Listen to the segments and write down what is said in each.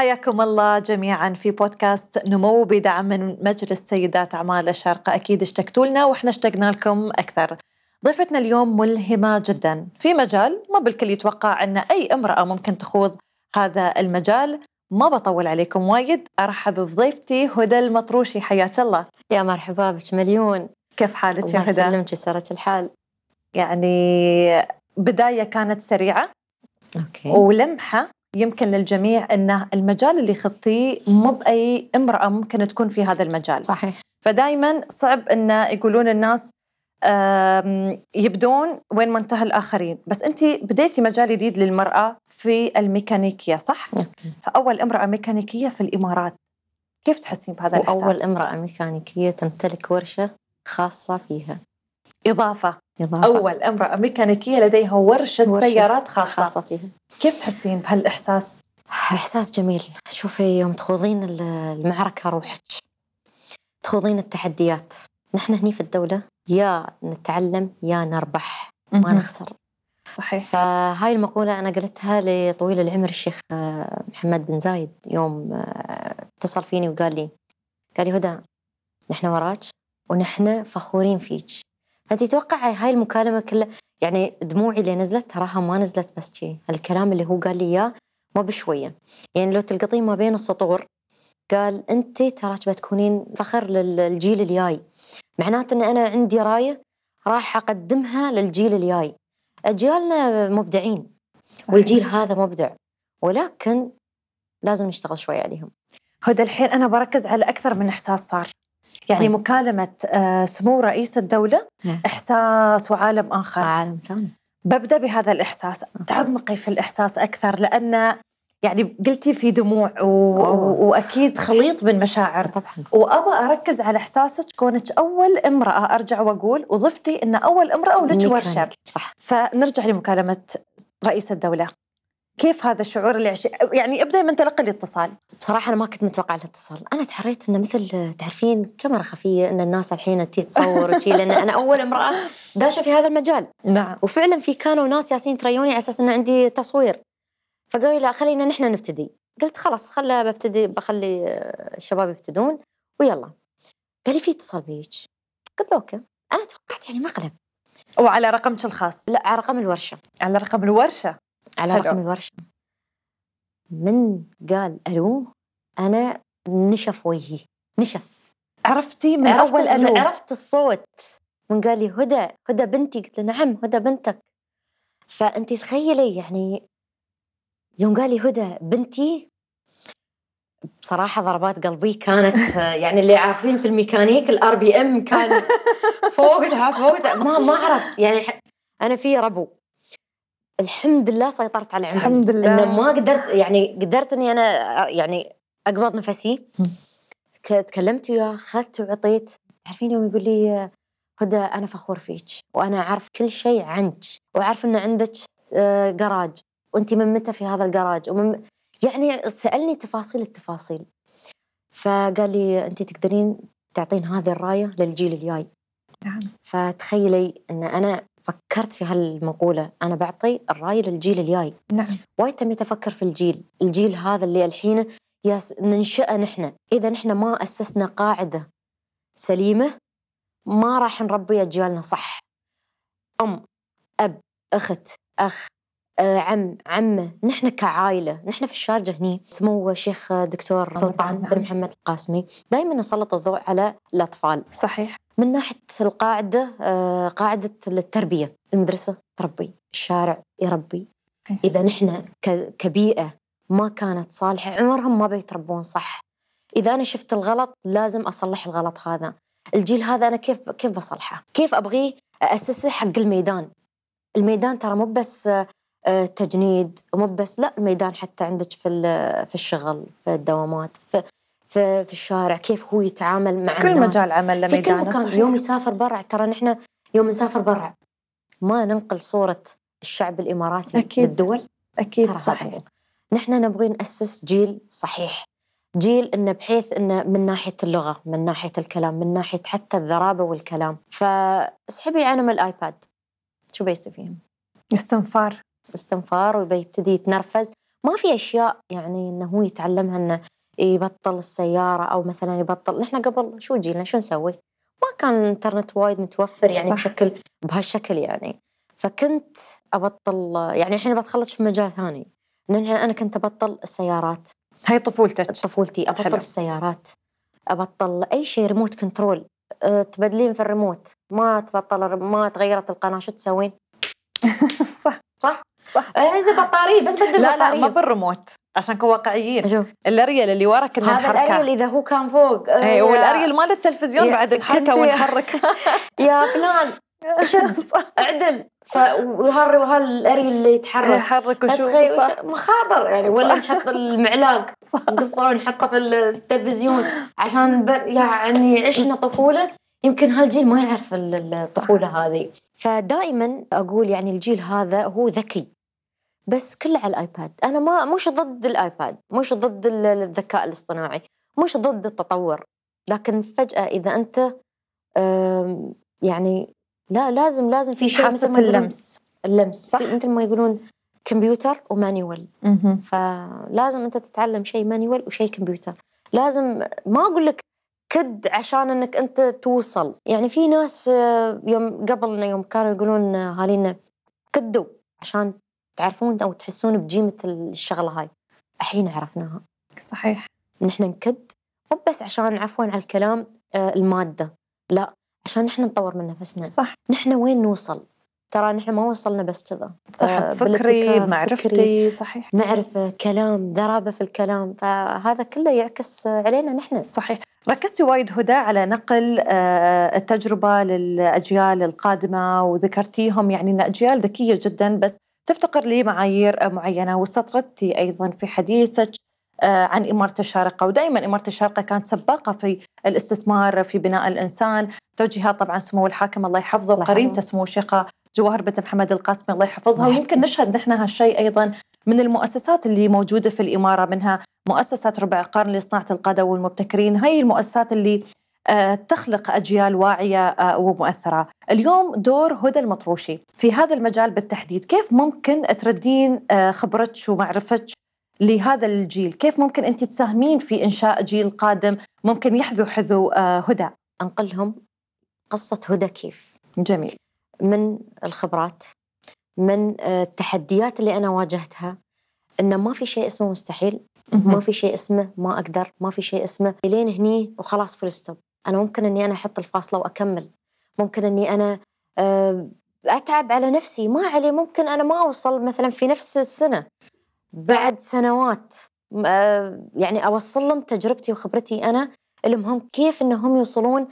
حياكم الله جميعا في بودكاست نمو بدعم من مجلس سيدات أعمال الشرق. أكيد اشتقتوا لنا وإحنا اشتقنا لكم أكثر. ضيفتنا اليوم ملهمة جدا. في مجال ما بالكل يتوقع أن أي امرأة ممكن تخوض هذا المجال. ما بطول عليكم وايد. أرحب بضيفتي هدى المطروشي. حياك الله. يا مرحبا بك مليون. كيف حالك يا هدى؟ سلمك يسرك الحال. يعني بداية كانت سريعة okay. ولمحة. يمكن للجميع إن المجال اللي خضتيه مو بأي امرأة ممكن تكون في هذا المجال. صحيح. فدائما صعب إن يقولون الناس يبدون وين ما انتهى الآخرين. بس أنت بديتي مجال جديد للمرأة في الميكانيكية صح؟ okay. فأول امرأة ميكانيكية في الإمارات. كيف تحسين بهذا الاحساس وأول امرأة ميكانيكية تمتلك ورشة خاصة فيها. إضافة. إضافة. أول امراه ميكانيكيه لديها ورشة, ورشة سيارات خاصة, خاصة فيها. كيف تحسين بهالإحساس؟ إحساس جميل. شوفي يوم تخوضين ال- المعركة روحك تخوضين التحديات. نحن هني في الدولة يا نتعلم يا نربح. ما. نخسر. صحيح. فهاي المقولة أنا قلتها لطويل العمر الشيخ آه، محمد بن زايد. يوم آه، اتصل فيني وقال لي قال لي هدى نحن وراك ونحن فخورين فيك. فأنت تتوقع هاي المكالمة كلها يعني دموعي اللي نزلت تراها ما نزلت بس شي. الكلام اللي هو قال لي إياه ما بشوية. يعني لو تلقطين ما بين السطور قال أنت تراك بتكونين فخر للجيل الجاي. معناته أن أنا عندي راية راح أقدمها للجيل الجاي. أجيالنا مبدعين. صحيح. والجيل هذا مبدع. ولكن لازم نشتغل شوي عليهم. هدى الحين أنا بركز على أكثر من إحساس صار. يعني طيب. مكالمة آه، سمو رئيس الدولة إيه. إحساس وعالم آخر. عالم ثاني. ببدأ بهذا الإحساس. تعمقي في الإحساس أكثر لأن يعني قلتي في دموع و... و... وأكيد خليط من مشاعر. طبعا. وأبى أركز على إحساسك كونك أول امرأة أرجع وأقول وضفتي أن أول امرأة ولك ورشة. ميكانيك. صح. فنرجع لمكالمة رئيس الدولة. كيف هذا الشعور اللي عشي... يعني ابدأي من تلقي الاتصال؟ بصراحة أنا ما كنت متوقعة الاتصال. أنا تحريت إنه مثل تعرفين كاميرا خفية إن الناس الحين تي تصور وشي لأن أنا أول امرأة داشة في هذا المجال. نعم. وفعلا في كانوا ناس يالسين يتريوني على أساس إن عندي تصوير. فقالوا لا خلينا نحن نبتدي. قلت خلاص خلا ببتدي بخلي الشباب يبتدون ويلا. قال لي في اتصال يبيك. قلت له okay. أنا توقعت يعني مقلب وعلى رقمك الخاص؟ لا على رقم الورشة. على رقم الورشة؟ على. رقم الورشة. من قال ألو أنا نشف وجهي. نشف. عرفتي؟ من عرفت أول ألو. عرفت الصوت. من قال لي هدى هدى بنتي قلت له نعم هدى بنتك. فأنت تخيلي يعني يوم قال لي هدى بنتي. بصراحة ضربات قلبي كانت يعني اللي عارفين في الميكانيك ال RPM كان فوق فوق ما ما عرفت. يعني أنا في ربو. الحمد لله سيطرت على عمري. الحمد لله. إنه ما قدرت يعني قدرت إني أنا آه، يعني أقبض نفسي. تكلمت وياه أخذت وعطيت. تعرفين يوم يقول لي آه، هدى أنا فخور فيك وأنا أعرف كل شيء عنك وأعرف إن عندك آه، جراج وأنت من متى في هذا الجراج ومن يعني سألني تفاصيل التفاصيل. فقال لي أنت تقدرين تعطين هذه الراية للجيل الجاي. نعم. فتخيلي إن أنا فكرت في هالمقولة أنا بعطي الرايه للجيل الجاي. نعم. وايد تميت أفكر في الجيل. الجيل هذا اللي الحين ياس ننشئه نحن. إذا نحن ما أسسنا قاعدة سليمة ما راح نربي أجيالنا صح. أم أب أخت أخ آه، عم عمه نحن كعائلة نحن في الشارجة هني. سمو الشيخ دكتور سلطان نعم. بن محمد القاسمي. دائما نسلط الضوء على الأطفال. صحيح. من ناحية القاعدة آه، قاعدة التربية. المدرسة تربي الشارع يربي. إذا نحن ك- كبيئة ما كانت صالحة عمرهم ما بيتربون صح. إذا أنا شفت الغلط لازم أصلح الغلط هذا. الجيل هذا أنا كيف كيف بصلحه؟ كيف أبغيه أسسه حق الميدان؟ الميدان ترى مو بس آه، آه، تجنيد ومو بس لا الميدان حتى عندك في في الشغل في الدوامات في في, في الشارع كيف هو يتعامل مع كل الناس مجال عمل له في كل ميدانه مكان صحيح. يوم يسافر برا ترى نحن يوم نسافر برا ما ننقل صورة الشعب الإماراتي أكيد. للدول أكيد ترى صحيح هو. نحن نبغي نأسس جيل صحيح جيل إنه بحيث إنه من ناحية اللغة، من ناحية الكلام، من ناحية حتى الذرابة والكلام، فاسحبي عنهم الآيباد شو بيصير فيهم؟ استنفار استنفار وبيبتدي يتنرفز. ما في أشياء يعني إنه هو يتعلمها إنه يبطل السيارة أو مثلا يبطل. نحن قبل شو جينا؟ شو نسوي؟ ما كان الانترنت وايد متوفر يعني صح. بشكل بهالشكل يعني. فكنت أبطل يعني الحين بتخلص في مجال ثاني. أنا كنت أبطل السيارات. هاي طفولتك. طفولتي. أبطل حلو. السيارات. أبطل أي شيء remote control أه، تبدلين في الريموت ما تبطل ما تغيرت القناة. شو تسوين؟ صح. صح؟ صح. يعني زي بطارية بس بدل لا لا بطارية. ما بالريموت عشان نكون واقعيين شوف. الاريل اللي ورا كنا هذا الاريل نحركه إذا هو كان فوق أه، اي والاريل مال التلفزيون بعد نحركه ونحرك يا. فلان شد اعدل. ف وهال وهالاريل اللي يتحرك. يحرك وشو فتخيل صح. وش- مخاطر يعني ولا. نحط المعلاق نقصه ونحطه في ال- في التلفزيون عشان. يعني عشنا طفولة. يمكن هالجيل ما يعرف ال- ال- الطفولة هذه. فدائما أقول يعني الجيل هذا هو ذكي. بس كله على ال iPad. أنا ما مش ضد ال iPad مش ضد ال- الذكاء الاصطناعي مش ضد التطور. لكن فجأة إذا أنت يعني لا لازم لازم في شيء مثل اللمس. اللمس. صح. مثل ما يقولون كمبيوتر ومانيوال. فلازم أنت تتعلم شيء مانيوال وشيء كمبيوتر. لازم ما أقول لك كد عشان إنك أنت توصل. يعني في ناس آه، يوم قبل يوم كانوا يقولون آه، هالينا كدوا عشان تعرفون أو تحسون بجيمة الشغلة هاي. الحين عرفناها. صحيح. نحن نكد مو بس عشان عفوا على الكلام آه، المادة. لا عشان نحن نطور من نفسنا. صح. نحن وين نوصل؟ ترى نحن ما وصلنا بس كذا. صح. آه، فكري. معرفتي صحيح. معرفة كلام ذرابة في الكلام. فهذا كله يعكس علينا نحن. صحيح. ركزتي وايد هدى على نقل آه، التجربة للأجيال القادمة وذكرتيهم يعني أن أجيال ذكية جدا بس تفتقر لمعايير معينة واستطردتي أيضا في حديثك آه، عن إمارة الشارقة. ودائما إمارة الشارقة كانت سباقة في الاستثمار في بناء الإنسان. توجيهات طبعا سمو الحاكم الله يحفظه وقرينته. سمو الشيخة جواهر بنت محمد القاسمي الله يحفظها. ويمكن نشهد نحن هالشيء أيضا من المؤسسات اللي موجودة في الإمارة منها مؤسسة ربع قرن لصناعة القادة والمبتكرين. هاي المؤسسات اللي تخلق أجيال واعية آه، ومؤثرة. اليوم دور هدى المطروشي في هذا المجال بالتحديد. كيف ممكن تردين آه، خبرتك ومعرفتك لهذا الجيل؟ كيف ممكن أنت تساهمين في إنشاء جيل قادم ممكن يحذو حذو آه، هدى؟ أنقلهم قصة هدى كيف؟ جميل. من الخبرات من آه، التحديات اللي أنا واجهتها. إنه ما في شيء اسمه مستحيل ما في شيء اسمه ما أقدر ما في شيء اسمه لين هني وخلاص full stop أنا ممكن إني أنا أحط الفاصلة وأكمل. ممكن إني أنا آه، أتعب على نفسي. ما علي ممكن أنا ما أوصل مثلا في نفس السنة. بعد سنوات آه، يعني أوصل لهم تجربتي وخبرتي أنا المهم كيف إنهم يوصلون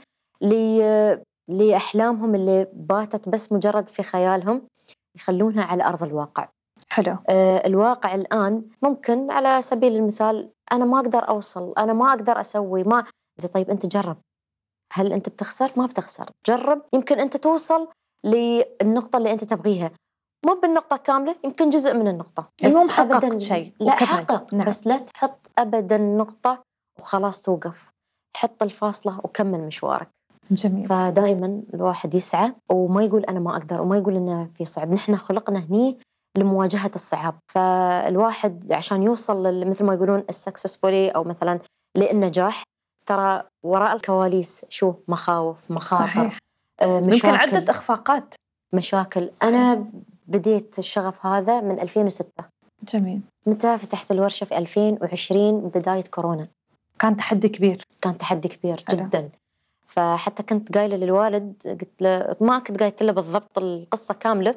لأحلامهم اللي باتت بس مجرد في خيالهم يخلونها على أرض الواقع. حلو. آه، الواقع الآن ممكن على سبيل المثال أنا ما أقدر أوصل أنا ما أقدر أسوي ما زي طيب أنت جرب. هل أنت بتخسر؟ ما بتخسر. جرب. يمكن أنت توصل للنقطة اللي أنت تبغيها. مو بالنقطة كاملة يمكن جزء من النقطة. المهم بس حققت أبداً- شيء لا. حقق. نعم. بس لا تحط أبدا نقطة وخلاص توقف. حط الفاصلة وكمل مشوارك. جميل. فدائما الواحد يسعى وما يقول أنا ما أقدر وما يقول إنه في صعب. نحن خلقنا هني لمواجهة الصعاب. فالواحد عشان يوصل مثل ما يقولون السكسسفولي أو مثلا للنجاح ترى وراء الكواليس شو مخاوف مخاطر صحيح. آه، يمكن مشاكل. عدة إخفاقات. مشاكل. صحيح. أنا بديت الشغف هذا من 2006 جميل. متى فتحت الورشة؟ في 2020 بداية كورونا. كان تحدي كبير. كان تحدي كبير حلو. جدا. فحتى كنت قايلة للوالد قلت له ما كنت قايلت له بالضبط القصة كاملة.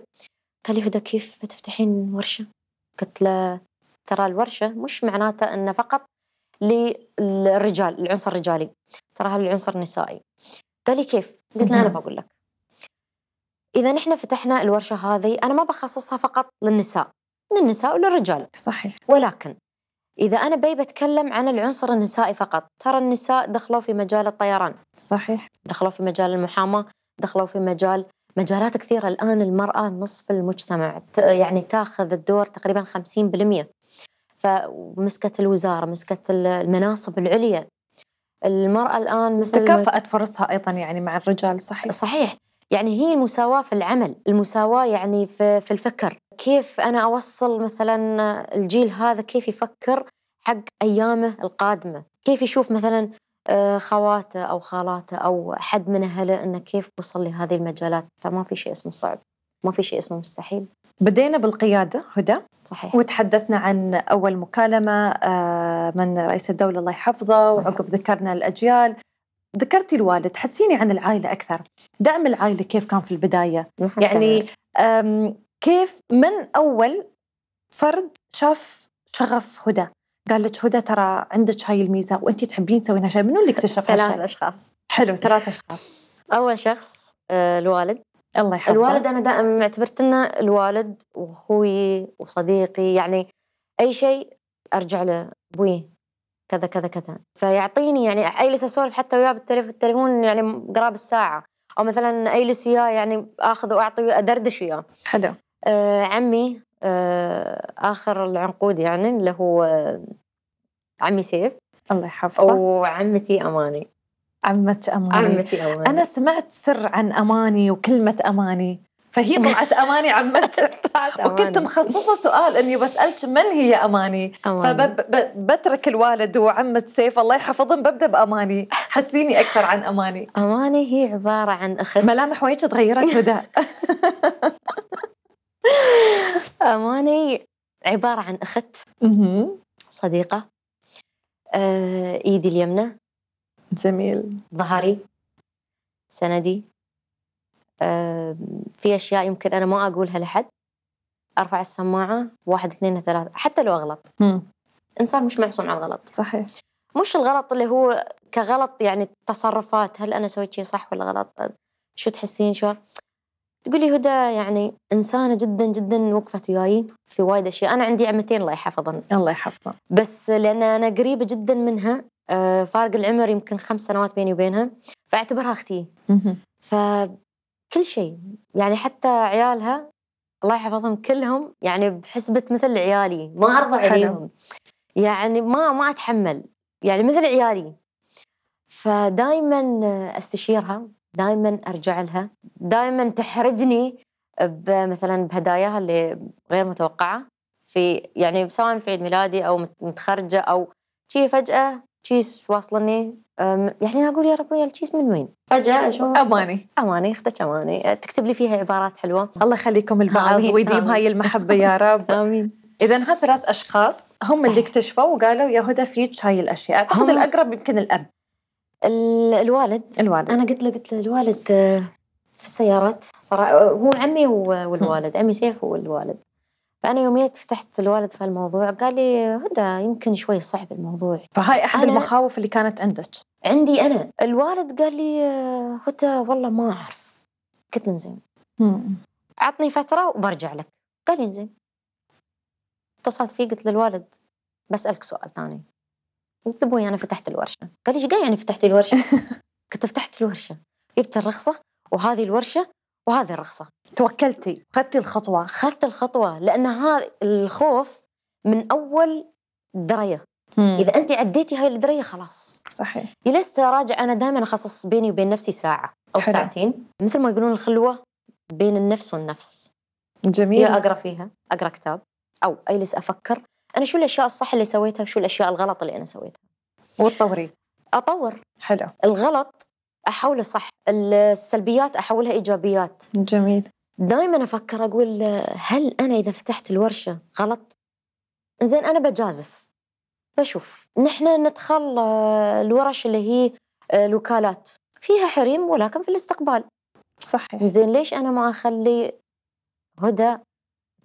قال لي هدى كيف بتفتحين ورشة؟ قلت له ترى الورشة مش معناته إنه فقط للرجال العنصر الرجالي. ترى هذا العنصر النسائي. قال لي كيف؟ قلت له أنا مهم. بقول لك. إذا نحن فتحنا الورشة هذه أنا ما بخصصها فقط للنساء للنساء وللرجال. صحيح. ولكن إذا أنا بي بتكلم عن العنصر النسائي فقط ترى النساء دخلوا في مجال الطيران. صحيح. دخلوا في مجال المحاماة دخلوا في مجال مجالات كثيرة. الآن المرأة نصف المجتمع يعني تاخذ الدور تقريبا 50% فمسكت الوزارة مسكت ال- المناصب العليا. المرأة الآن مثل تكافأت فرصها أيضا يعني مع الرجال صحيح؟ صحيح. يعني هي المساواة في العمل المساواة يعني في, في الفكر. كيف أنا أوصل مثلا الجيل هذا كيف يفكر حق أيامه القادمة؟ كيف يشوف مثلا آه، خواته أو خالاته أو حد من أهله إنه كيف وصل لهذه المجالات؟ فما في شيء اسمه صعب ما في شيء اسمه مستحيل. بدينا بالقيادة هدى. صحيح. وتحدثنا عن أول مكالمة آه، من رئيس الدولة الله يحفظه وعقب ذكرنا الأجيال. ذكرتي الوالد حدثيني عن العائلة أكثر. دعم العائلة كيف كان في البداية؟ يعني كيف من أول فرد شاف شغف هدى؟ قال لك هدى ترى عندك هاي الميزة وأنت تحبين تسوين هالشيء منو اللي اكتشف ثلاث هالشيء أشخاص. حلو ثلاث أشخاص. أول شخص آه، الوالد. الله يحفظه الوالد أنا دائما اعتبرت إنه الوالد وأخوي وصديقي يعني أي شيء أرجع له أبوي كذا كذا كذا. فيعطيني يعني اجلس أسولف حتى وياه بالتليف- بالتليفون يعني قراب الساعة. أو مثلا اجلس وياه يعني آخذ وأعطي ادردش وياه. حلو. آه عمي آه آخر العنقود يعني اللي هو آه، عمي سيف. الله يحفظه. وعمتي أماني. عمتك أماني. عمتي أماني. أنا سمعت سر عن أماني وكلمة أماني. فهي طلعت أماني عمتك وكنت مخصصة سؤال إني بسألك من هي أماني؟ أماني. فبترك الوالد وعمة سيف. الله يحفظهم. ببدأ بأماني. حثيني أكثر عن أماني. أماني هي عبارة عن أخت. ملامح وجهك تغيرت هدى أماني عبارة عن أخت. صديقة. آه، إيدي اليمنى. جميل. ظهري سندي آه، في أشياء يمكن أنا ما أقولها لحد. أرفع السماعة واحد اثنين ثلاثة حتى لو أغلط. مم. إنسان مش معصوم على الغلط. صحيح. مش الغلط اللي هو كغلط يعني تصرفات هل أنا سويت شيء صح ولا غلط؟ شو تحسين؟ شو؟ تقولي هدى يعني إنسانة جدا جدا وقفت وياي في وايد أشياء. أنا عندي عمتين الله يحفظن الله يحفظه بس لأن أنا قريبة جدا منها فارق العمر يمكن خمس سنوات بيني وبينها فاعتبرها أختي. فكل شيء. يعني حتى عيالها الله يحفظهم كلهم يعني بحسبة مثل عيالي ما أرضى. عليهم. يعني ما ما أتحمل. يعني مثل عيالي. فدائما أستشيرها دائما أرجع لها. دائما تحرجني مثلا بهداياها اللي غير متوقعة. في يعني سواء في عيد ميلادي أو مت- متخرجة أو شي فجأة تشيس واصلني يعني أقول يا رب يا التشيس من وين؟ فجأة أشوف أماني. أماني أختك أماني. تكتب لي فيها عبارات حلوة. الله يخليكم البعض ويديم. هاي المحبة يا رب. آمين. إذا هاد ثلاث أشخاص هم اللي صحيح. اكتشفوا وقالوا يا هدى فيك هاي الأشياء. أعتقد هم- الأقرب يمكن الأب. ال- الوالد. الوالد. أنا قلت له قلت له الوالد آه، في السيارات صراحة هو عمي والوالد. عمي سيف والوالد. فأنا يوميت فتحت الوالد في الموضوع قال لي هدى يمكن شوي صعب الموضوع. فهاي أحد أنا- المخاوف اللي كانت عندك؟ عندي أنا. الوالد قال لي آه، هدى والله ما أعرف. قلت له زين. عطني فترة وبرجع لك. قال لي زين اتصلت فيه قلت له الوالد بسألك سؤال ثاني. قلت أبوي أنا فتحت الورشة. قال لي إيش قاعد يعني فتحتي الورشة؟ قلت فتحت الورشة. جبت الرخصة وهذه الورشة وهذه الرخصة. توكلتي خدتي الخطوة اخذت الخطوة لأن هذا الخوف من أول دريه مم. إذا انت عديتي هاي الدريه خلاص. صحيح. جلست اراجع أنا دائما أخصص بيني وبين نفسي ساعة أو حلو. ساعتين. مثل ما يقولون الخلوة بين النفس والنفس. جميل. يا أقرأ فيها أقرأ كتاب أو أجلس أفكر أنا شو الأشياء الصح اللي سويتها وشو الأشياء الغلط اللي أنا سويتها. وتطوري أطور. حلو. الغلط أحوله صح السلبيات أحولها إيجابيات. جميل. دائما أفكر أقول هل أنا إذا فتحت الورشة غلط؟ زين أنا بجازف. بشوف. نحن ندخل آه، الورش اللي هي آه، الوكالات. فيها حريم ولكن في الاستقبال. صحيح. زين ليش أنا ما أخلي هدى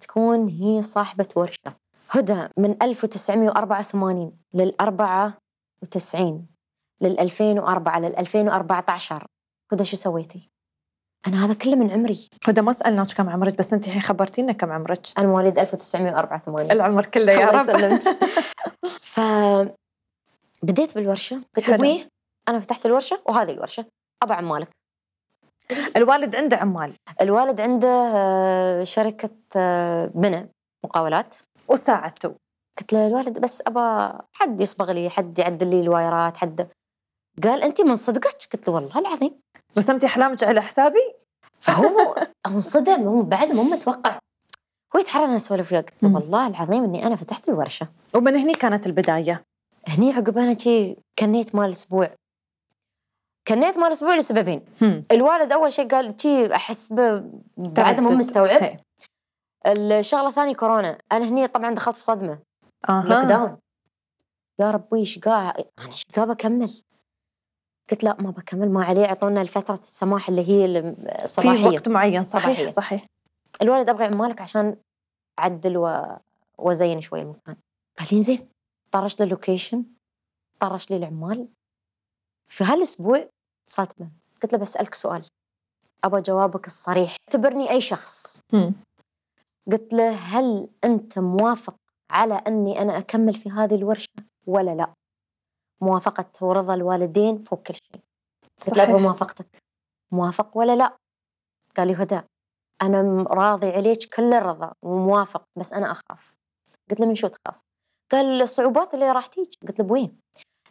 تكون هي صاحبة ورشة؟ هدى من 1984 لل 94 لل 2004 لل 2014 هدى شو سويتي؟ أنا هذا كله من عمري. هدى ما سألناك كم عمرك بس أنت الحين خبرتينا كم عمرك. أنا مواليد 1984 العمر كله يا رب. ف بديت بالورشة. قلت حلو. أبوي أنا فتحت الورشة وهذه الورشة. أبا عمالك. الوالد عنده عمال. الوالد عنده آه، شركة آه، بناء مقاولات. وساعدته. قلت له الوالد بس ابى حد يصبغ لي حد يعدل لي الوايرات حد. قال أنت من صدقك؟ قلت له والله العظيم. رسمتي أحلامك على حسابي؟ فهو هو انصدم هو بعد مو متوقع. هو يتحرى اسولف وياه قلت له والله العظيم إني أنا فتحت الورشة. ومن هني كانت البداية. هني عقب أنا شي كنيت مال أسبوع. كنيت مال أسبوع لسببين. هم. الوالد أول شيء قال شي أحس بعد مو مستوعب. هي. الشغلة الثانية كورونا. أنا هني طبعا دخلت في صدمة. آه. لوك داون يا ربي إيش أنا إيش بكمل؟ قلت لا ما بكمل ما عليه. أعطونا فتره السماح اللي هي الصباحيه في وقت معين صحيح صباحية. صحيح. الوالد أبغى عمالك عشان أعدل و... وزين شوي المكان. قال لي زين طرش لي اللوكيشن طرش لي العمال. في هالأسبوع اتصلت به قلت له بسألك سؤال. أبغى جوابك الصريح. اعتبرني أي شخص. م. قلت له هل أنت موافق على أني أنا أكمل في هذه الورشة؟ ولا لا. موافقة ورضا الوالدين فوق كل شيء. قلت له بموافقتك موافق ولا لا؟ قال لي هدى أنا راضي عليك كل الرضا وموافق بس أنا أخاف. قلت له من شو تخاف؟ قال الصعوبات اللي راح تيجي. قلت له بوين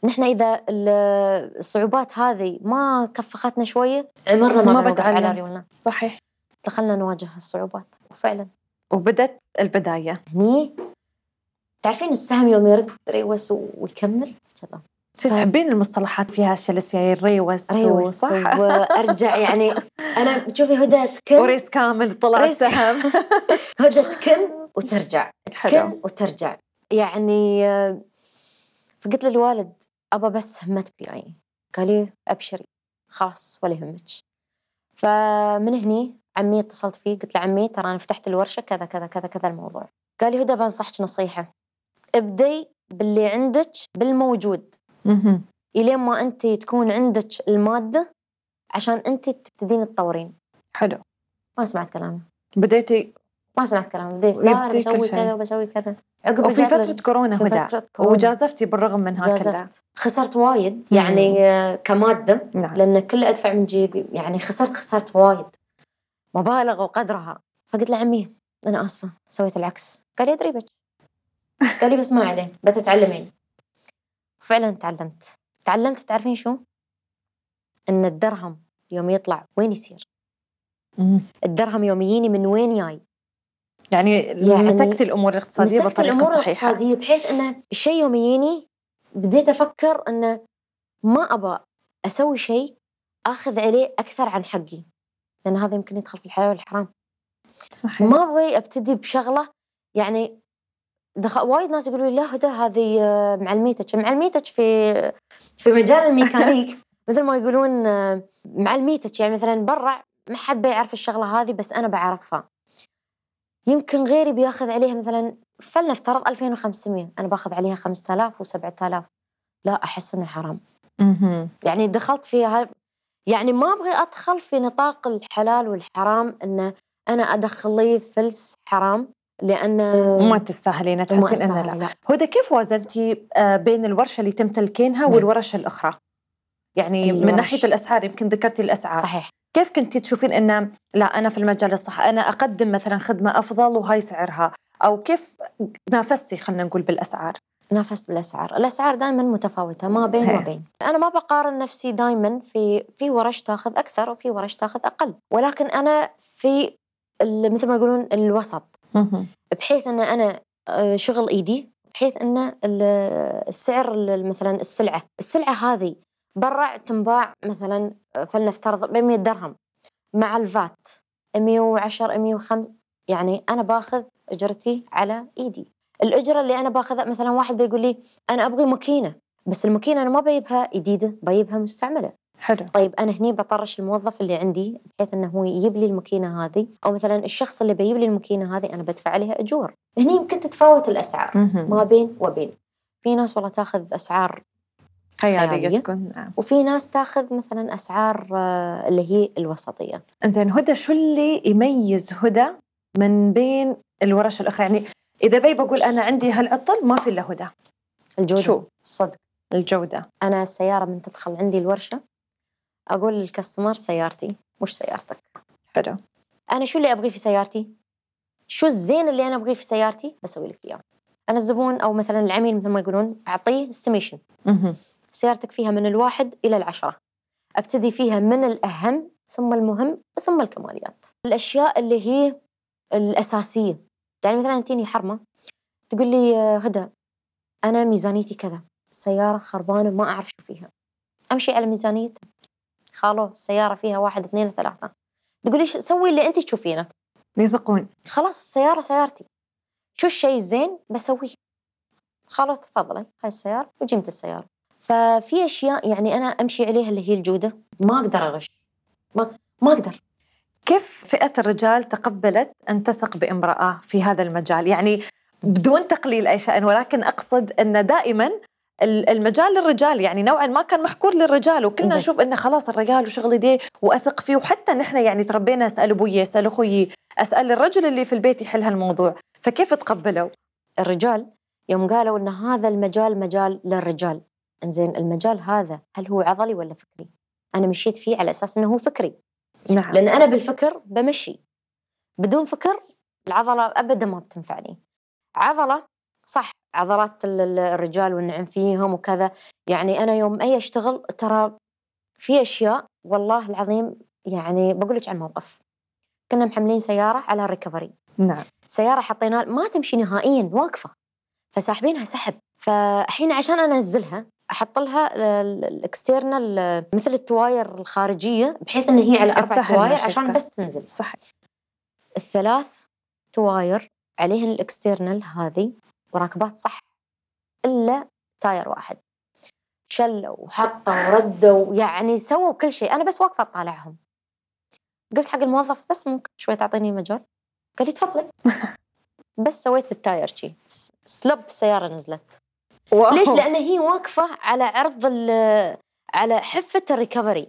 نحن إذا الصعوبات هذه ما كفختنا شوية عمرنا ما, ما بتعلم على ريولنا. صحيح. دخلنا نواجه الصعوبات وفعلا وبدت البداية. هني تعرفين السهم يوم يرد ريوس ويكمل؟ كذا تحبين المصطلحات فيها؟ شلسية ريوس ريوس صح. وأرجع يعني أنا شوفي هدى تكن وريس كامل طلع السهم هدى تكن وترجع. تكن وترجع. يعني فقلت للوالد ابى بس همتك وياي قال لي أبشري. خلاص ولا يهمك. فمن هني عمي اتصلت فيه قلت له عمي ترى أنا فتحت الورشة كذا كذا كذا كذا الموضوع. قال لي هدى بنصحك نصيحه ابدي باللي عندك بالموجود. إلين ما أنت تكون عندك المادة عشان أنت تبتدين تطورين. حلو. ما سمعت كلامه بديتي ما سمعت كلامه بديت لا أنا بسوي كذا وبسوي كذا. عقب وفي فترة كورونا هدى وجازفتي بالرغم من هكذا خسرت وايد يعني كمادة نعم. لأن كل أدفع من جيبي يعني خسرت خسرت وايد. مبالغ وقدرها. فقلت له عمي أنا آسفة سويت العكس. قال لي أدري بك. قال لي بس ما عليه بتتعلمين. فعلا تعلمت تعلمت تعرفين شو؟ إن الدرهم يوم يطلع وين يصير؟ الدرهم يوم يجيني من وين جاي؟ يعني, يعني مسكت الأمور الاقتصادية مسكت بطريقة الأمور صحيحة الاقتصادية بحيث انه الشيء يوم يجيني بديت أفكر انه ما ابى أسوي شيء آخذ عليه أكثر عن حقي لأن هذا يمكن يدخل في الحلال والحرام صحيح ما ابغي أبتدي بشغلة يعني دخل وايد ناس يقولوا لي لا هدى هذه آه، معلميتك. معلميتك في في مجال الميكانيك مثل ما يقولون آه، معلميتك. يعني مثلا برا ما حد بيعرف الشغلة هذه بس أنا بعرفها. يمكن غيري بياخذ عليها مثلا فلنفترض 2500 أنا باخذ عليها 5000 و7000 لا أحس إنه حرام. يعني دخلت فيها يعني ما أبغي أدخل في نطاق الحلال والحرام إنه أنا أدخل لي فلس حرام. لأن ما تستاهلين تحسين إنه لا. لا. هدى كيف وازنتي آه، بين الورشة اللي تمتلكينها نعم. والورشة الأخرى؟ يعني الورش. من ناحية الأسعار يمكن ذكرتي الأسعار. صحيح. كيف كنتي تشوفين إن لا أنا في المجال الصح أنا أقدم مثلا خدمة أفضل وهاي سعرها؟ أو كيف نافستي خلينا نقول بالأسعار؟ نافست بالأسعار، الأسعار دائما متفاوتة ما بين وما بين، أنا ما بقارن نفسي دائما في في ورش تاخذ أكثر وفي ورش تاخذ أقل، ولكن أنا في مثل ما يقولون الوسط. بحيث أن أنا آه، شغل إيدي بحيث أن السعر مثلا السلعة، السلعة هذه برا تنباع مثلا آه، فلنفترض ب 100 درهم. مع الفات 110 105 يعني أنا باخذ أجرتي على إيدي. الأجرة اللي أنا باخذها مثلا واحد بيقول لي أنا أبغي ماكينة بس الماكينة أنا ما بجيبها جديدة بجيبها مستعملة. حلو. طيب أنا هني بطرش الموظف اللي عندي بحيث إنه هو يجيب لي الماكينة هذه أو مثلا الشخص اللي بيجيب لي الماكينة هذه أنا بدفع عليها أجور. هني يمكن تتفاوت الأسعار. ما بين وبين. في ناس والله تاخذ أسعار خيالية تكون نعم. وفي ناس تاخذ مثلا أسعار آه، اللي هي الوسطية. زين هدى شو اللي يميز هدى من بين الورش الأخرى؟ يعني إذا بي بقول أنا عندي هالعطل ما في إلا هدى. الجودة. شو؟ الصدق الجودة. أنا السيارة من تدخل عندي الورشة أقول للكاستمر سيارتي مش سيارتك. حلو. أنا شو اللي أبغيه في سيارتي؟ شو الزين اللي أنا أبغيه في سيارتي؟ بسوي لك إياه. أنا الزبون أو مثلا العميل مثل ما يقولون أعطيه estimation سيارتك فيها من الواحد إلى العشرة. أبتدي فيها من الأهم ثم المهم ثم الكماليات. الأشياء اللي هي الأساسية. يعني مثلا تيني حرمة تقول لي آه، هدى أنا ميزانيتي كذا. السياره خربانة ما أعرف شو فيها. أمشي على ميزانيتها خالو السياره فيها واحد اثنين ثلاثة. تقول لي سوي اللي انت تشوفينه. يثقون. خلاص السياره سيارتي. شو الشيء الزين بسويه. خلاص تفضلي. هاي السيارة وجيمة السيارة. ففي أشياء يعني أنا أمشي عليها اللي هي الجودة. ما أقدر أغش. ما ما أقدر. كيف فئة الرجال تقبلت أن تثق بامرأة في هذا المجال؟ يعني بدون تقليل أي شأن ولكن أقصد أن دائما المجال للرجال يعني نوعا ما كان محكور للرجال وكلنا زي. نشوف انه خلاص الرجال وشغل يديه وأثق فيه وحتى نحن يعني تربينا أسأل أبوي أسأل أخوي أسأل الرجل اللي في البيت يحل هالموضوع. فكيف تقبلوا؟ الرجال يوم قالوا إن هذا المجال مجال للرجال. إنزين المجال هذا هل هو عضلي ولا فكري؟ أنا مشيت فيه على أساس إنه هو فكري. نعم. لأن أنا بالفكر بمشي. بدون فكر العضلة ابدا ما بتنفعني. عضلة صح عضلات الرجال والنعم فيهم وكذا. يعني أنا يوم أي أشتغل ترى في أشياء والله العظيم يعني بقول لك عن موقف. كنا محملين سيارة على ال recovery نعم. سيارة حطينا ما تمشي نهائيا واقفة. فساحبينها سحب. فالحين عشان أنزلها أحط لها ال external مثل التواير الخارجية بحيث إن هي على أربع تواير عشان بس تنزل. صح. الثلاث تواير عليهن ال external هذه. وراكبات صح إلا tyre واحد. شلوا وحطوا وردوا يعني سووا كل شيء. أنا بس واقفة أطالعهم. قلت حق الموظف بس ممكن شوي تعطيني مجال؟ قال لي تفضلي. بس سويت بال tyre شي. slip السياره نزلت. wow. ليش؟ لأن هي واقفة على عرض على حفة ال recovery.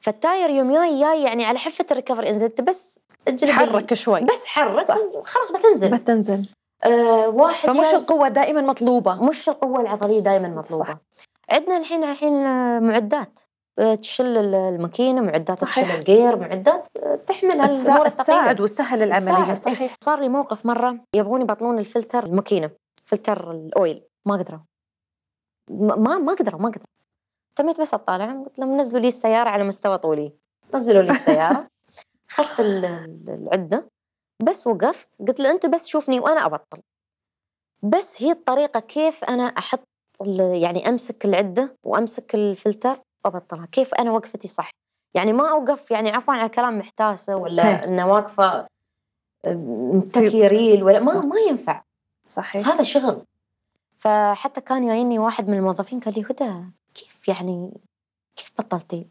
فال tyre يوم جاي جاي يعني على حفة ال recovery. انزلت بس حرك شوي. بس حرك خلاص بتنزل. بتنزل. آه واحد فمش يعني القوة دائما مطلوبة. مش القوة العضلية دائما مطلوبة. صح. عندنا الحين الحين معدات. آه، تشل الماكينة معدات صحيح. تشل ال gear معدات آه، تحمل الأمور تساعد وتسهل العملية صحيح. صار لي موقف مرة. يبغون يبطلون الفلتر الماكينة فلتر ال oil. ما قدروا. ما ما قدروا ما قدروا. تميت بس اطالع قلت لهم نزلوا لي السيارة على مستوى طولي. نزلوا لي السيارة. اخذت العدة. بس وقفت قلت له أنت بس شوفني وأنا أبطل. بس هي الطريقة كيف أنا أحط يعني أمسك العدة وأمسك الفلتر وأبطلها كيف أنا وقفتي صح. يعني ما أوقف يعني عفوا على كلام محتاسة ولا إنه واقفة متكي ريل ولا ما ما ينفع. صحيح. هذا شغل. فحتى كان جايني واحد من الموظفين قال لي هدى كيف يعني كيف بطلتي؟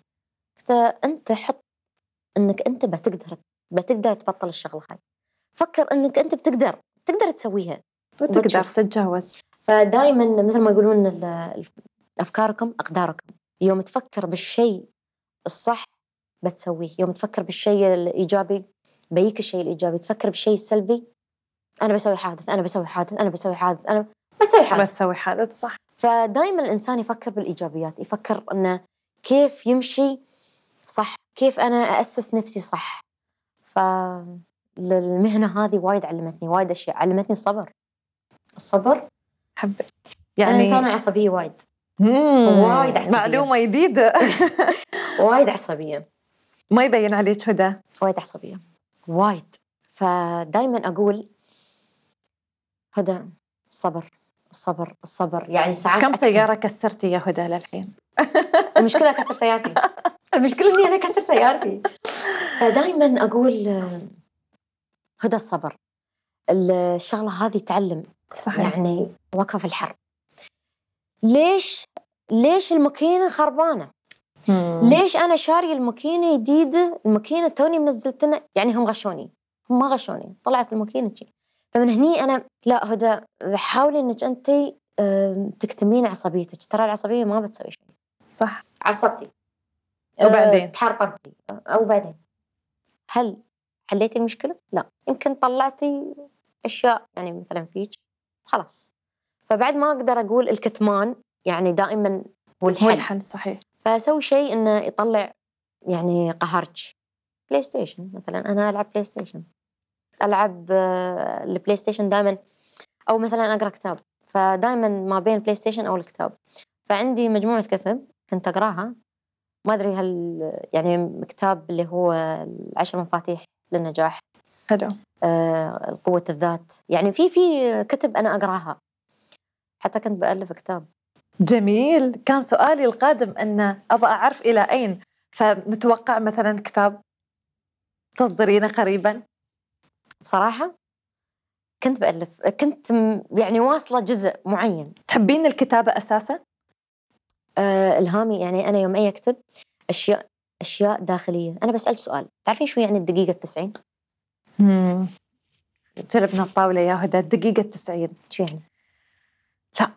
قلت أنت حط إنك أنت بتقدر بتقدر تبطل الشغلة هاي. فكر إنك أنت بتقدر تقدر تسويها. وتقدر تتجاوز. فدائما مثل ما يقولون أفكاركم أقداركم. يوم تفكر بالشيء الصح بتسويه. يوم تفكر بالشيء الإيجابي بيك الشيء الإيجابي. تفكر بالشيء السلبي أنا بسوي حادث أنا بسوي حادث أنا بسوي حادث أنا ما تسوي حادث. ما تسوي حادث صح. فدائما الإنسان يفكر بالإيجابيات يفكر إنه كيف يمشي صح كيف أنا اسس نفسي صح. فالمهنه هذه وايد علمتني وايد أشياء. علمتني الصبر. الصبر حبيت يعني أنا إنسانة عصبية وايد. وايد عصبية. معلومة جديدة. وايد عصبية. ما يبين عليك هدى. وايد عصبية. وايد. فدائما أقول هدى الصبر الصبر الصبر يعني ساعات كم سيارة كسرتي يا هدى للحين؟ المشكلة أكسر سيارتي. المشكلة إني أنا أكسر سيارتي. فدائما أقول هدى الصبر. الشغلة هذه تعلم صحيح. يعني وقفة في الحر. ليش ليش الماكينة خربانة؟ مم. ليش أنا شارية الماكينة جديدة؟ الماكينة توني منزلتنا يعني هم غشوني. هم ما غشوني. طلعت الماكينة شي فمن هني أنا لا هدى حاولي إنك أنت تكتمين عصبيتك. ترى العصبية ما بتسوي شيء. صح. عصبتي. وبعدين؟ أه تحرطمتي أو بعدين. هل حليتي المشكلة؟ لا. يمكن طلعتي أشياء يعني مثلا فيك. خلاص. فبعد ما أقدر أقول الكتمان يعني دائما هو الحل. هو الحل صحيح. فأسوي شيء إنه يطلع يعني قهرك PlayStation مثلا. أنا ألعب PlayStation ألعب آه، ال PlayStation دائما. أو مثلا أقرأ كتاب. فدائما ما بين ال PlayStation أو الكتاب. فعندي مجموعة كتب كنت أقرأها. ما أدري هل يعني كتاب اللي هو العشر مفاتيح للنجاح. حلو. آه، قوة الذات. يعني في في كتب أنا أقرأها. حتى كنت بألف كتاب. جميل. كان سؤالي القادم أن أبغى أعرف إلى أين. فنتوقع مثلا كتاب تصدرينه قريبا. بصراحة كنت بألف. كنت يعني واصلة جزء معين. تحبين الكتابة أساسا؟ آه إلهامي. يعني أنا يوم أي أكتب أشياء أشياء داخلية أنا بسألك سؤال تعرفين شو يعني الدقيقة التسعين؟ جلبنا الطاولة يا هدى الدقيقة التسعين شو يعني؟ لا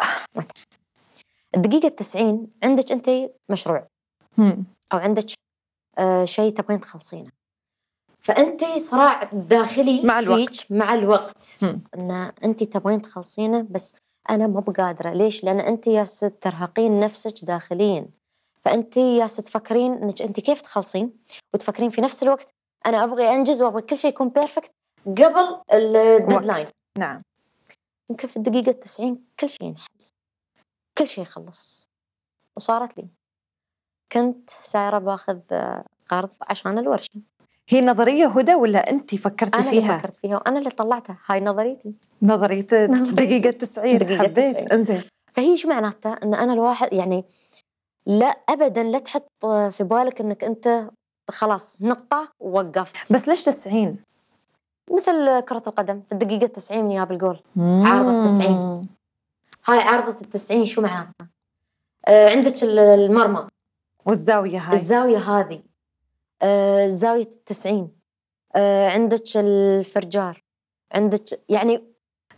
الدقيقة التسعين عندك أنت مشروع مم. أو عندك آه شيء تبغين تخلصينه فأنت صراع داخلي مع الوقت. فيك مع الوقت مم. أن أنت تبغين تخلصينه بس أنا مو بقادرة ليش؟ لأن أنت ياس ترهقين نفسك داخليا فأنت ياس تفكرين أنك أنت كيف تخلصين وتفكرين في نفس الوقت؟ أنا أبغي أنجز وأبغي كل شيء يكون بيرفكت قبل الديدلاين نعم. يمكن في الدقيقة التسعين كل شيء ينحل. كل شيء يخلص. وصارت لي. كنت سايرة باخذ قرض عشان الورشة. هي نظرية هدى ولا أنت فكرتي أنا فيها؟ فكرت فيها وأنا اللي طلعتها. هاي نظريتي. نظرية. دقيقة 90 دقيقة حبيت. 90. إنزين. فهي شو معناتها؟ إن أنا الواحد يعني لا ابدا. لا تحط في بالك إنك أنت خلاص نقطة ووقفت. بس ليش 90 مثل كرة القدم. في الدقيقة 90 من ياب الجول. عارضة 90. هاي عارضة التسعين شو معناتها؟ آه عندك ال- المرمى. والزاوية هاي. الزاوية هذه. آه زاوية التسعين. آه عندك الفرجار. عندك يعني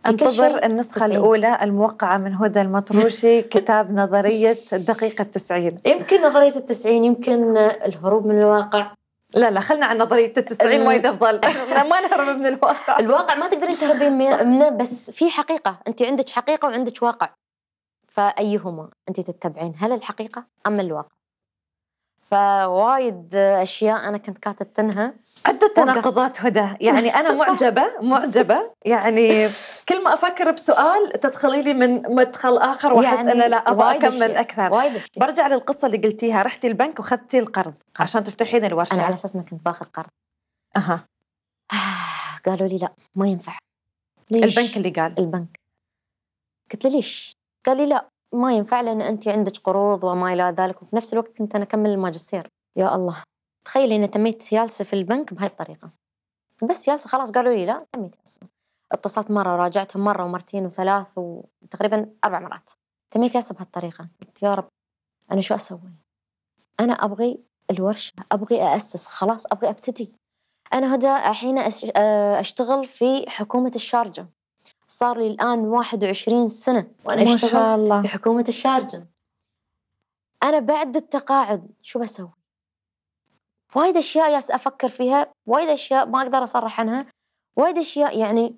انتظر النسخة 90. الأولى الموقعة من هدى المطروشي كتاب نظرية الدقيقة التسعين. يمكن نظرية التسعين يمكن الهروب من الواقع. لا لا خلنا عن نظرية التسعين ال- وايد أفضل. ما نهرب من الواقع. الواقع ما تقدرين تهربين من- منه بس في حقيقة. أنت عندك حقيقة وعندك واقع. فأيهما أنت تتبعين؟ هل الحقيقة أم الواقع؟ فوايد أشياء أنا كنت كاتبتنها عدة تناقضات هدى. يعني أنا. معجبة معجبة. يعني كل ما أفكر بسؤال تدخلي لي من مدخل آخر وأحس يعني أنا لا أبغى أكمل. أكثر. وايد برجع للقصة اللي قلتيها. رحتي البنك وخذتي القرض عشان تفتحين الورشة. أنا على أساس إني كنت باخذ قرض. أها. آه قالوا لي لا ما ينفع. ليش؟ البنك اللي قال. البنك. قلت له ليش؟ قال لي لا. ما ينفع لأن أنت عندك قروض وما إلى ذلك وفي نفس الوقت كنت أنا أكمل الماجستير. يا الله. تخيلي أني تميت جالسة في البنك بهاي الطريقة. بس جالسة خلاص قالوا لي لا تميت جالسة اتصلت مرة وراجعتهم مرة ومرتين وثلاث وتقريبا أربع مرات. تميت جالسة بهالطريقة قلت يا رب أنا شو أسوي؟ أنا أبغي الورشة أبغي أأسس خلاص أبغي أبتدي. أنا هدى الحين آه، أشتغل في حكومة الشارجة. صار لي الآن 21 سنة وأنا ما أشتغل شاء الله. في حكومة الشارجة. أنا بعد التقاعد شو بسوي؟ وايد أشياء ياس أفكر فيها وايد أشياء ما أقدر أصرح عنها وايد أشياء يعني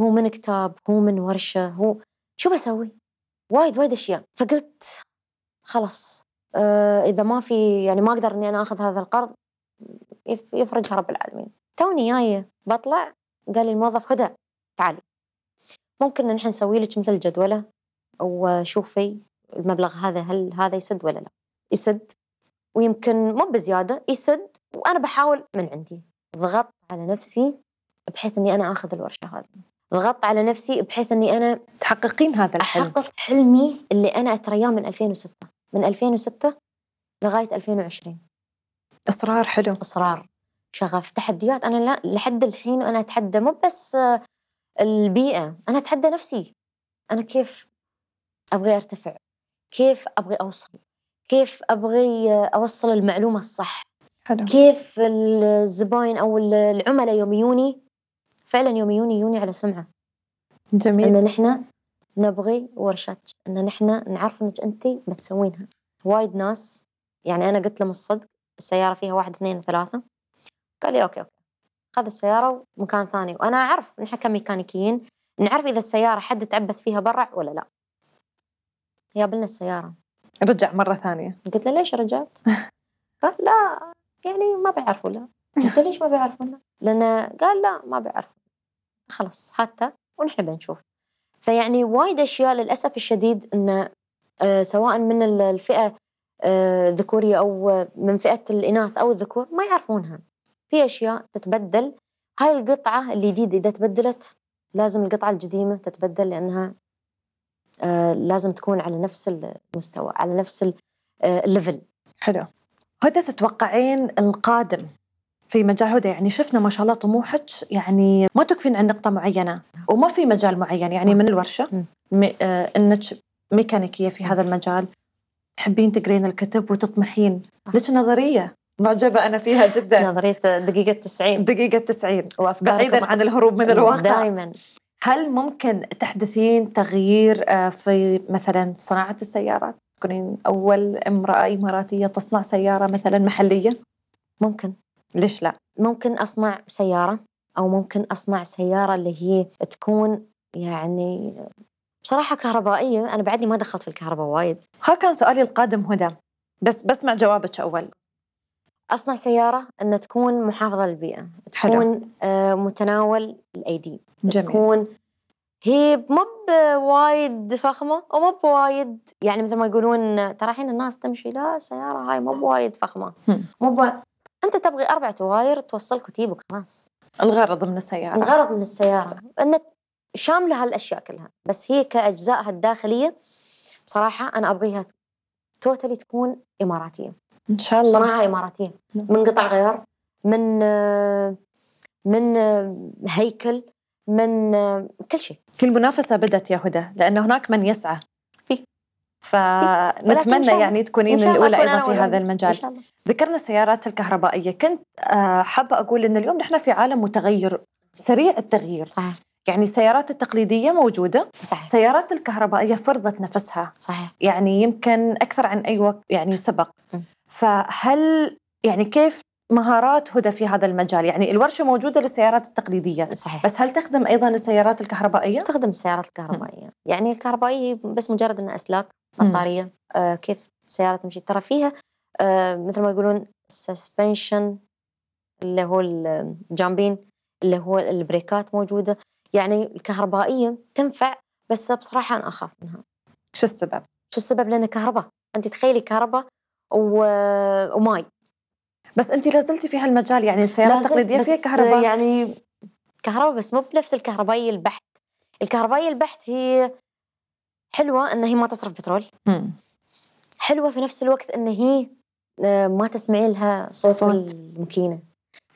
هو من كتاب هو من ورشة هو شو بسوي؟ وايد وايد أشياء. فقلت خلاص آه إذا ما في يعني ما أقدر إني أنا آخذ هذا القرض يف- يفرجها رب العالمين. توني جاية بطلع قال لي الموظف هدى تعالي ممكن نحن نسوي لك مثل جدولة وشوفي المبلغ هذا هل هذا يسد ولا لا؟ يسد ويمكن مو بزيادة يسد وأنا بحاول من عندي. ضغطت على نفسي بحيث أني أنا آخذ الورشة هذه. ضغطت على نفسي بحيث أني أنا تحققين هذا الحلم. أحقق حلمي اللي أنا أترياه من 2006 من 2006 لغاية 2020 إصرار حلو. إصرار. شغف. تحديات. أنا لا لحد الحين وأنا أتحدى مو بس البيئة. أنا أتحدى نفسي أنا كيف أبغي أرتفع؟ كيف أبغي أوصل؟ كيف أبغي أوصل المعلومة الصح؟ حلو. كيف الزباين أو العملاء يوم يوني فعلا يوم يوني يوني على سمعة. جميل. إن نحن نبغي ورشات إن نحن نعرف إنك انت بتسوينها. وايد ناس يعني أنا قلت لهم الصدق السيارة فيها واحد اثنين ثلاثة. قال لي okay okay. خذ السيارة ومكان ثاني. وأنا أعرف نحن كميكانيكيين نعرف إذا السيارة حد تعبث فيها برا ولا لا. جاب السيارة. رجع مرة ثانية. قلت له ليش رجعت؟ قال لا يعني ما بيعرفوا لا. قلت ليش ما بيعرفوا لا؟ لأنه قال لا ما بيعرفوا خلاص هاته ونحن بنشوف. فيعني وايد أشياء للأسف الشديد أنه آه، سواء من ال- الفئة آه، الذكورية أو من فئة الإناث أو الذكور ما يعرفونها. في أشياء تتبدل. هاي القطعة الجديدة إذا تبدلت لازم القطعة القديمة تتبدل لأنها آه لازم تكون على نفس المستوى على نفس آه، الليفل حلو. هدى تتوقعين القادم في مجال هدى؟ يعني شفنا ما شاء الله طموحك يعني ما تكفين عن نقطة معينة وما في مجال معين يعني من الورشة م... آه إنك ميكانيكية في هذا المجال تحبين تقرين الكتب وتطمحين. لك نظرية معجبة أنا فيها جدا. نظرية دقيقة 90 دقيقة 90 بعيدا عن الهروب من الواقع. دائما هل ممكن تحدثين تغيير آه، في مثلا صناعة السيارات؟ تكونين أول امرأة إماراتية تصنع سيارة مثلا محلية؟ ممكن. ليش لا؟ ممكن أصنع سيارة أو ممكن أصنع سيارة اللي هي تكون يعني بصراحة كهربائية. أنا بعدني ما دخلت في الكهرباء وايد. ها كان سؤالي القادم هدى بس بسمع جوابك أول. أصنع سيارة أن تكون محافظة للبيئة تكون حلو. آه، متناول الأيدي جميل. تكون هي مو بوايد فخمة ومو بوايد يعني مثل ما يقولون ترى الحين الناس تمشي لا سيارة هاي مو بوايد فخمة. مو بو... أنت تبغي أربعة تواير توصلك وتجيبك خلاص. الغرض من السيارة. الغرض من السيارة. أن شاملة هالأشياء كلها بس هي كأجزائها الداخلية بصراحة أنا أبغيها totally تكون إماراتية. إن شاء الله. صناعة إماراتية. نعم. من قطع غيار من من هيكل من كل شيء. كل منافسة بدت يا هدى لأن هناك من يسعى. في. فنتمنى يعني تكونين الأولى أيضا في هذا المجال. إن شاء الله. ذكرنا السيارات الكهربائية. كنت آه، حابة أقول أن اليوم نحن في عالم متغير سريع التغيير. صحيح. يعني السيارات التقليدية موجودة. صحيح. السيارات الكهربائية فرضت نفسها. صحيح. يعني يمكن أكثر عن أي وقت يعني سبق. م. فهل يعني كيف مهارات هدى في هذا المجال يعني الورشة موجودة للسيارات التقليدية صحيح. بس هل تخدم أيضا السيارات الكهربائية؟ تخدم السيارات الكهربائية م. يعني الكهربائية بس مجرد أنها أسلاك بطارية آه كيف السيارة تمشي ترى فيها آه مثل ما يقولون suspension اللي هو ال jumping اللي هو البريكات موجودة يعني الكهربائية تنفع بس بصراحة أنا أخاف منها شو السبب؟ شو السبب؟ لأنها كهرباء أنت تخيلي كهرباء و... وماي. بس انت لازلتي في هالمجال يعني السيارات التقليدية فيها كهرباء؟ يعني كهرباء بس مو بنفس الكهربائية البحت. الكهربائية البحت هي حلوة إن هي ما تصرف بترول. م. حلوة في نفس الوقت إن هي آه، ما تسمعين لها صوت, صوت. الماكينة.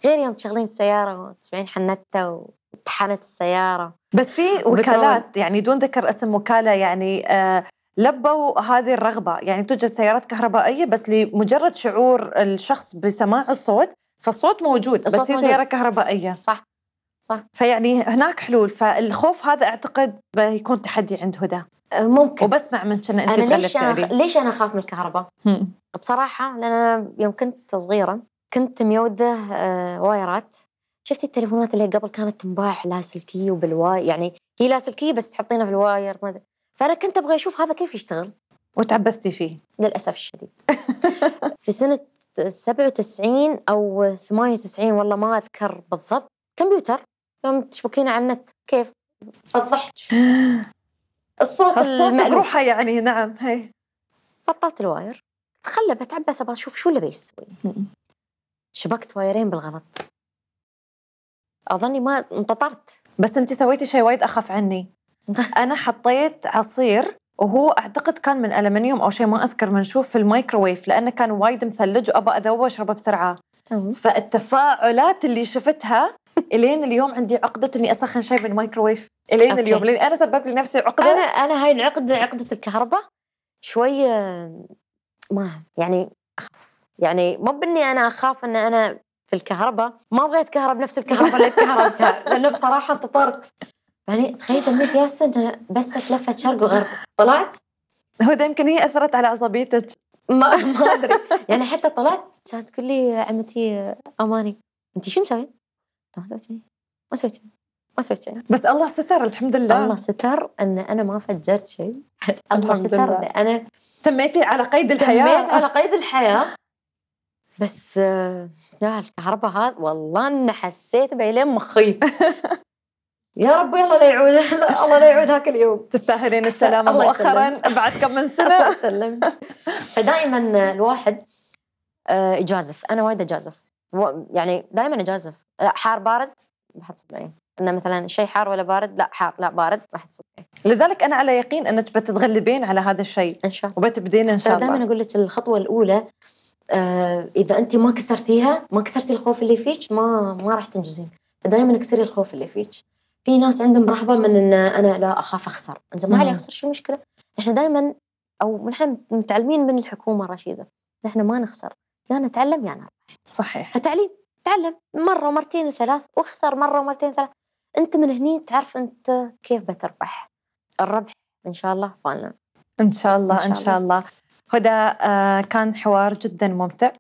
غير يوم تشغلين السيارة وتسمعين حنتها وطحنت السيارة. بس في وكالات يعني دون ذكر اسم وكالة يعني آه لبوا هذه الرغبة. يعني توجد سيارات كهربائية بس لمجرد شعور الشخص بسماع الصوت فالصوت موجود الصوت بس هي موجود. سيارة كهربائية. صح. صح. فيعني هناك حلول. فالخوف هذا أعتقد بيكون تحدي عند هدى. أه، ممكن. وبسمع من كنا أنت أنا ليش أنا خ... ليش أنا أخاف من الكهرباء؟ هم. بصراحة لأن يوم كنت صغيرة كنت ميودة آه وايرات. شفتي التليفونات اللي قبل كانت تنباع لاسلكية وبالواي يعني هي لاسلكية بس تحطينها في ال wire ما فأنا كنت أبغى أشوف هذا كيف يشتغل. وتعبثتي فيه. للأسف الشديد. في سنة 97 أو 98 والله ما أذكر بالضبط كمبيوتر. يوم تشبكين على النت كيف؟ فضحت. الصوت الصوت بروحه يعني نعم هي. بطلت ال wire. تخلى بتعبث أبغى أشوف شو اللي بيسوي شبكت وايرين بالغلط. أظني ما انتطرت. بس انت سويتي شيء وايد أخف عني. أنا حطيت عصير وهو أعتقد كان من ألمنيوم أو شيء ما أذكر منشوف في الميكروويف لأنه كان وايد مثلج وابى أذوبه وأشربه بسرعة. فالتفاعلات اللي شفتها إلين اليوم عندي عقدة إني أسخن شيء بالميكروويف. إلين okay. اليوم لأن أنا سببت لنفسي عقدة. أنا أنا هاي العقدة عقدة الكهرباء شوية ما يعني أخاف. يعني مو بإني أنا أخاف إن أنا في الكهرباء ما أبغى اتكهرب نفس الكهرباء اللي تكهربتها لأنه بصراحة انتطرت يعني تخيل تنميت ياسن بس تلفت شرق وغرب. طلعت؟ هدى يمكن هي أثرت على عصبيتك. ما ما أدري. يعني حتى طلعت كانت تقول لي عمتي أماني انت شو مسوي؟ ما سويت شيء. ما سويت شيء. ما سويت شيء. بس الله ستر الحمد لله. الله ستر إن أنا ما فجرت شيء. الله ستر أنا تميتي على قيد الحياة. تميت على قيد الحياة. بس لا الكهرباء هذا والله إني حسيت بيلين مخي. يا رب الله لا يعود الله لا يعود هاك اليوم. تستاهلين السلامة مؤخرا بعد كم من سنة؟ الله يسلمك. فدائما الواحد آه، يجازف. أنا وايد أجازف. يعني دائما أجازف. حار بارد ما حتصبعين إنه مثلا شيء حار ولا بارد؟ لا حار لا بارد ما حتصبعين لذلك أنا على يقين إنك بتتغلبين على هذا الشيء. إن شاء الله. وبتبدين إن شاء الله. دائما أقول لك الخطوة الأولى آه إذا أنت ما كسرتيها ما كسرتي الخوف اللي فيك ما ما راح تنجزين. فدائما اكسري الخوف اللي فيك. في ناس عندهم رهبة من إن أنا لا أخاف أخسر. زين ما علي أخسر شو المشكلة؟ إحنا دائما أو نحن متعلمين من الحكومة الرشيده نحن ما نخسر. يا نتعلم يا نربح. صحيح. فتعليم. تعلم. مرة ومرتين وثلاث واخسر مرة ومرتين ثلاث أنت من هني تعرف أنت كيف بتربح. الربح إن شاء الله فعلا. إن شاء الله إن شاء الله. هدى آه كان حوار جدا ممتع.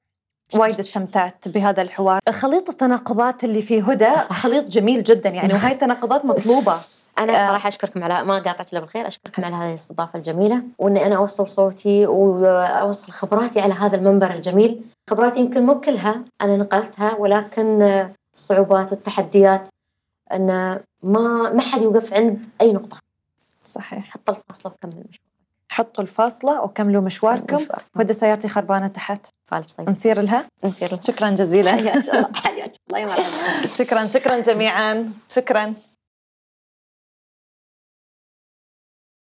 وايد استمتعت بهذا الحوار. خليط التناقضات اللي في هدى خليط جميل جدا. يعني وهي التناقضات مطلوبة. أنا آه. بصراحة أشكركم على ما قاطعت إلا بالخير أشكركم على هذه الإستضافة الجميلة وإني أنا أوصل صوتي وأوصل خبراتي على هذا المنبر الجميل. خبراتي يمكن مو كلها أنا نقلتها ولكن الصعوبات والتحديات إن ما ما حد يوقف عند أي نقطة. صحيح. حط الفاصله وكمل المشوار حطوا الفاصلة وكملوا مشواركم. ودي سيارتي خربانة تحت. فالج طيب. نصير لها؟ نصير لها. شكرا جزيلا. حياك الله. حياك الله. شكرا شكرا جميعا. شكرا.